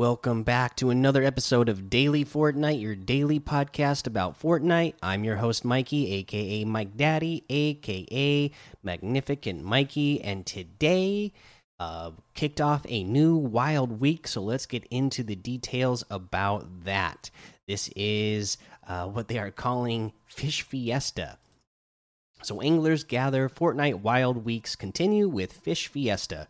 Welcome back to another episode of Daily Fortnite, your daily podcast about Fortnite. I'm your host, Mikey, aka Mike Daddy, aka Magnificent Mikey, and today uh, kicked off a new wild week. So let's get into the details about that. This is uh, what they are calling Fish Fiesta. So anglers gather. Fortnite Wild Weeks continue with Fish Fiesta.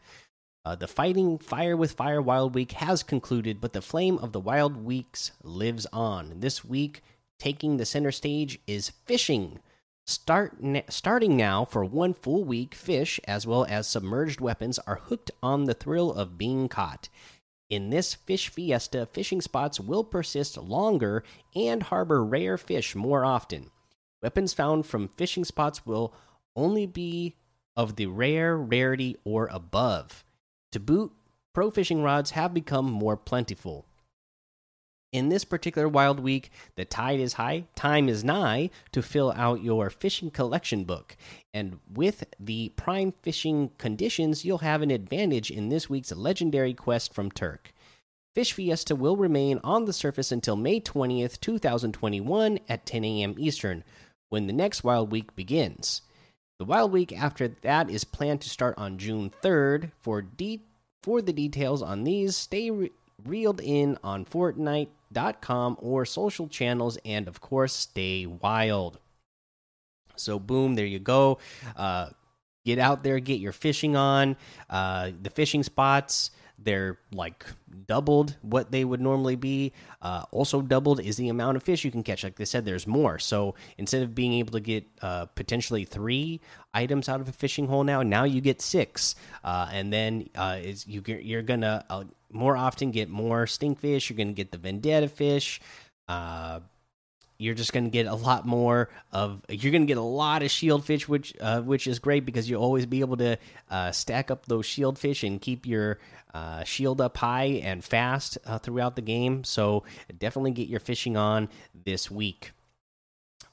Uh, the fighting Fire with Fire Wild Week has concluded, but the flame of the Wild Weeks lives on. This week, taking the center stage is fishing. Start starting now for one full week, fish as well as submerged weapons are hooked on the thrill of being caught. In this fish fiesta, fishing spots will persist longer and harbor rare fish more often. Weapons found from fishing spots will only be of the rare, rarity, or above. To boot, pro fishing rods have become more plentiful. In this particular wild week, the tide is high, time is nigh to fill out your fishing collection book. And with the prime fishing conditions, you'll have an advantage in this week's legendary quest from Turk. Fish Fiesta will remain on the surface until May 20th, 2021 at 10 a.m. Eastern, when the next Wild Week begins. The Wild Week after that is planned to start on June 3rd. For de for the details on these, stay re reeled in on Fortnite.com or social channels, and of course, stay wild. So, boom, there you go. Uh, get out there, get your fishing on. Uh, the fishing spots they're like doubled what they would normally be. Uh, also doubled is the amount of fish you can catch. Like they said, there's more. So instead of being able to get uh, potentially three items out of a fishing hole now, now you get six. Uh, and then uh, is you you're gonna uh, more often get more stinkfish. You're gonna get the vendetta fish. You're just going to get a lot more of you're going to get a lot of shield fish which uh, which is great because you'll always be able to uh, stack up those shield fish and keep your uh, shield up high and fast uh, throughout the game. So definitely get your fishing on this week.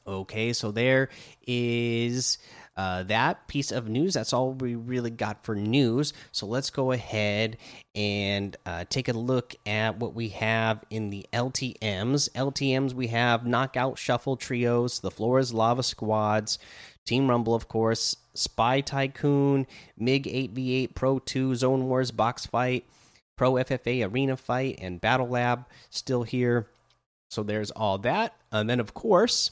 Okay so there is uh, that piece of news. That's all we really got for news. So let's go ahead and uh, take a look at what we have in the LTMs. LTMs, we have Knockout Shuffle Trios, the Floor is Lava Squads, Team Rumble, of course, Spy Tycoon, MiG 8v8, Pro 2, Zone Wars Box Fight, Pro FFA Arena Fight, and Battle Lab still here. So there's all that. And then, of course,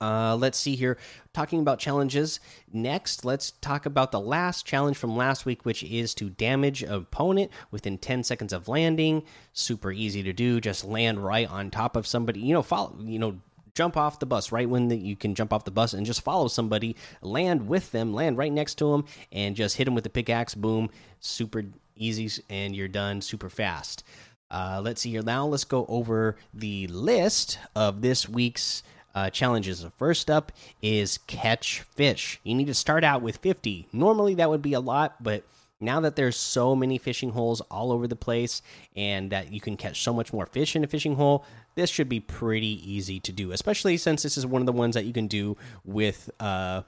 uh, let's see here. Talking about challenges. Next, let's talk about the last challenge from last week, which is to damage opponent within 10 seconds of landing. Super easy to do. Just land right on top of somebody. You know, follow, you know, jump off the bus right when the, you can jump off the bus and just follow somebody, land with them, land right next to them, and just hit them with the pickaxe. Boom. Super easy, and you're done super fast. Uh, let's see here. Now, let's go over the list of this week's uh, challenges. The first up is catch fish. You need to start out with 50. Normally that would be a lot, but now that there's so many fishing holes all over the place and that you can catch so much more fish in a fishing hole, this should be pretty easy to do, especially since this is one of the ones that you can do with uh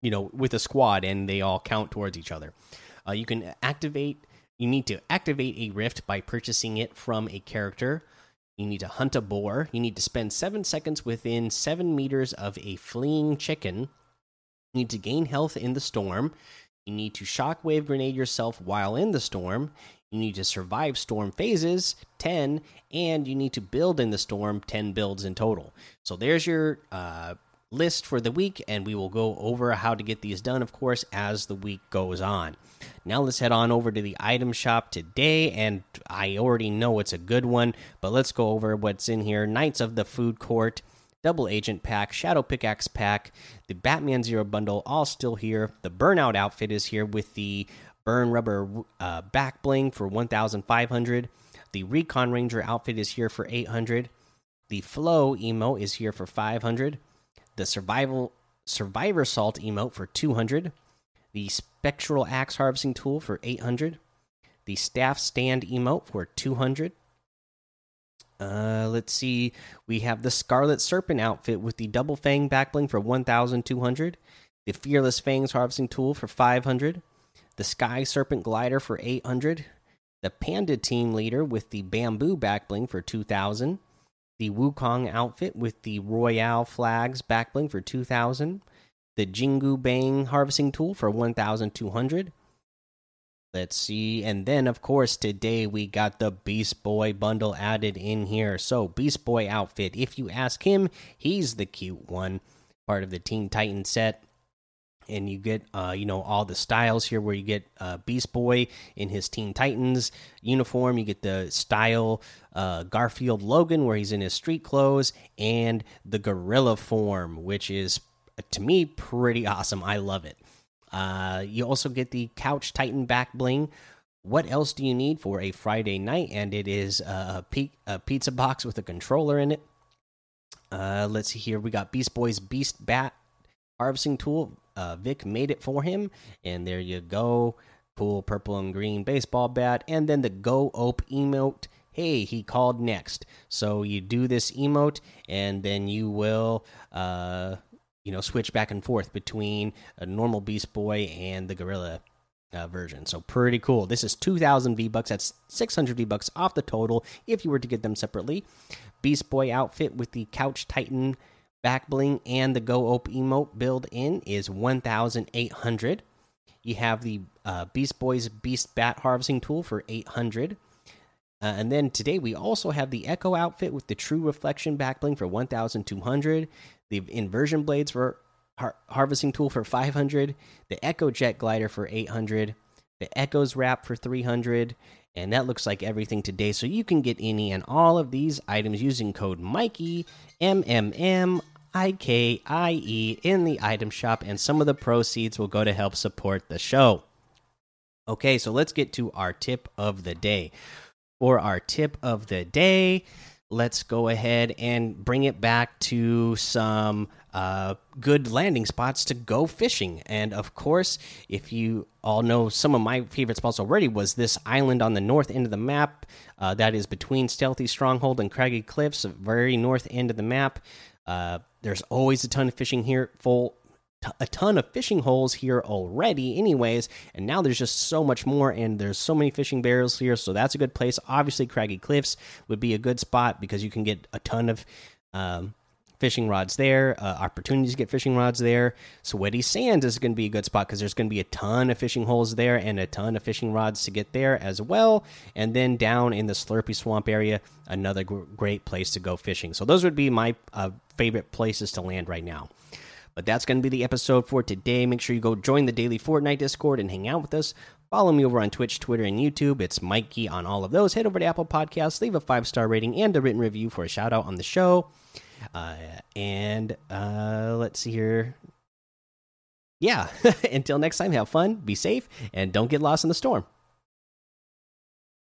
you know, with a squad and they all count towards each other. Uh, you can activate you need to activate a rift by purchasing it from a character you need to hunt a boar. You need to spend seven seconds within seven meters of a fleeing chicken. You need to gain health in the storm. You need to shockwave grenade yourself while in the storm. You need to survive storm phases, 10, and you need to build in the storm, 10 builds in total. So there's your uh, list for the week, and we will go over how to get these done, of course, as the week goes on. Now let's head on over to the item shop today, and I already know it's a good one, but let's go over what's in here. Knights of the Food Court, Double Agent Pack, Shadow Pickaxe Pack, the Batman Zero Bundle, all still here. The Burnout outfit is here with the Burn Rubber uh, back bling for 1,500. The Recon Ranger outfit is here for 800. The Flow emo is here for 500 the survival survivor salt emote for 200 the spectral axe harvesting tool for 800 the staff stand emote for 200 uh, let's see. We have the scarlet serpent outfit with the double fang backbling for 1200 the fearless fangs harvesting tool for 500 the sky serpent glider for 800 the Panda Team leader with the Bamboo back bling for 2000, the Wukong outfit with the Royale flags back bling for 2000, the Jingu Bang harvesting tool for 1200. Let's see. And then, of course, today we got the Beast Boy bundle added in here. So, Beast Boy outfit, if you ask him, he's the cute one, part of the Teen Titan set. And you get uh, you know all the styles here where you get uh, beast boy in his teen titans uniform. You get the style uh, garfield logan where he's in his street clothes and the gorilla form which is to me pretty awesome. I love it uh, you also get the couch titan back bling. What else do you need for a friday night? And it is a, a pizza box with a controller in it. Uh, let's see here. We got beast boy's beast bat harvesting tool. Uh, Vic made it for him, and there you go. Cool purple and green baseball bat, and then the Go Ape emote. Hey, he called next. So you do this emote, and then you will, uh, you know, switch back and forth between a normal Beast Boy and the Gorilla uh, version. So pretty cool. This is 2,000 V bucks. That's 600 V bucks off the total if you were to get them separately. Beast Boy outfit with the Couch Titan back bling and the go op emote build in is 1800 you have the uh, beast boys beast bat harvesting tool for 800 uh, and then today we also have the echo outfit with the true reflection back bling for 1200 the inversion blades for har harvesting tool for 500 the echo jet glider for 800 the echoes wrap for 300 and that looks like everything today. So you can get any and all of these items using code Mikey M M M I K I E in the item shop, and some of the proceeds will go to help support the show. Okay, so let's get to our tip of the day. For our tip of the day, let's go ahead and bring it back to some uh, good landing spots to go fishing. And of course, if you all know, some of my favorite spots already was this island on the north end of the map. Uh, that is between Stealthy Stronghold and Craggy Cliffs, very north end of the map. Uh, there's always a ton of fishing here, full a ton of fishing holes here already anyways and now there's just so much more and there's so many fishing barrels here so that's a good place obviously craggy cliffs would be a good spot because you can get a ton of um, fishing rods there, uh, opportunities to get fishing rods there. Sweaty Sands is going to be a good spot because there's going to be a ton of fishing holes there and a ton of fishing rods to get there as well. And then down in the Slurpy Swamp area, another gr great place to go fishing. So those would be my uh, favorite places to land right now. But that's going to be the episode for today. Make sure you go join the daily Fortnite Discord and hang out with us. Follow me over on Twitch, Twitter, and YouTube. It's Mikey on all of those. Head over to Apple Podcasts, leave a five star rating and a written review for a shout out on the show. Uh, and uh, let's see here. Yeah, until next time, have fun, be safe, and don't get lost in the storm.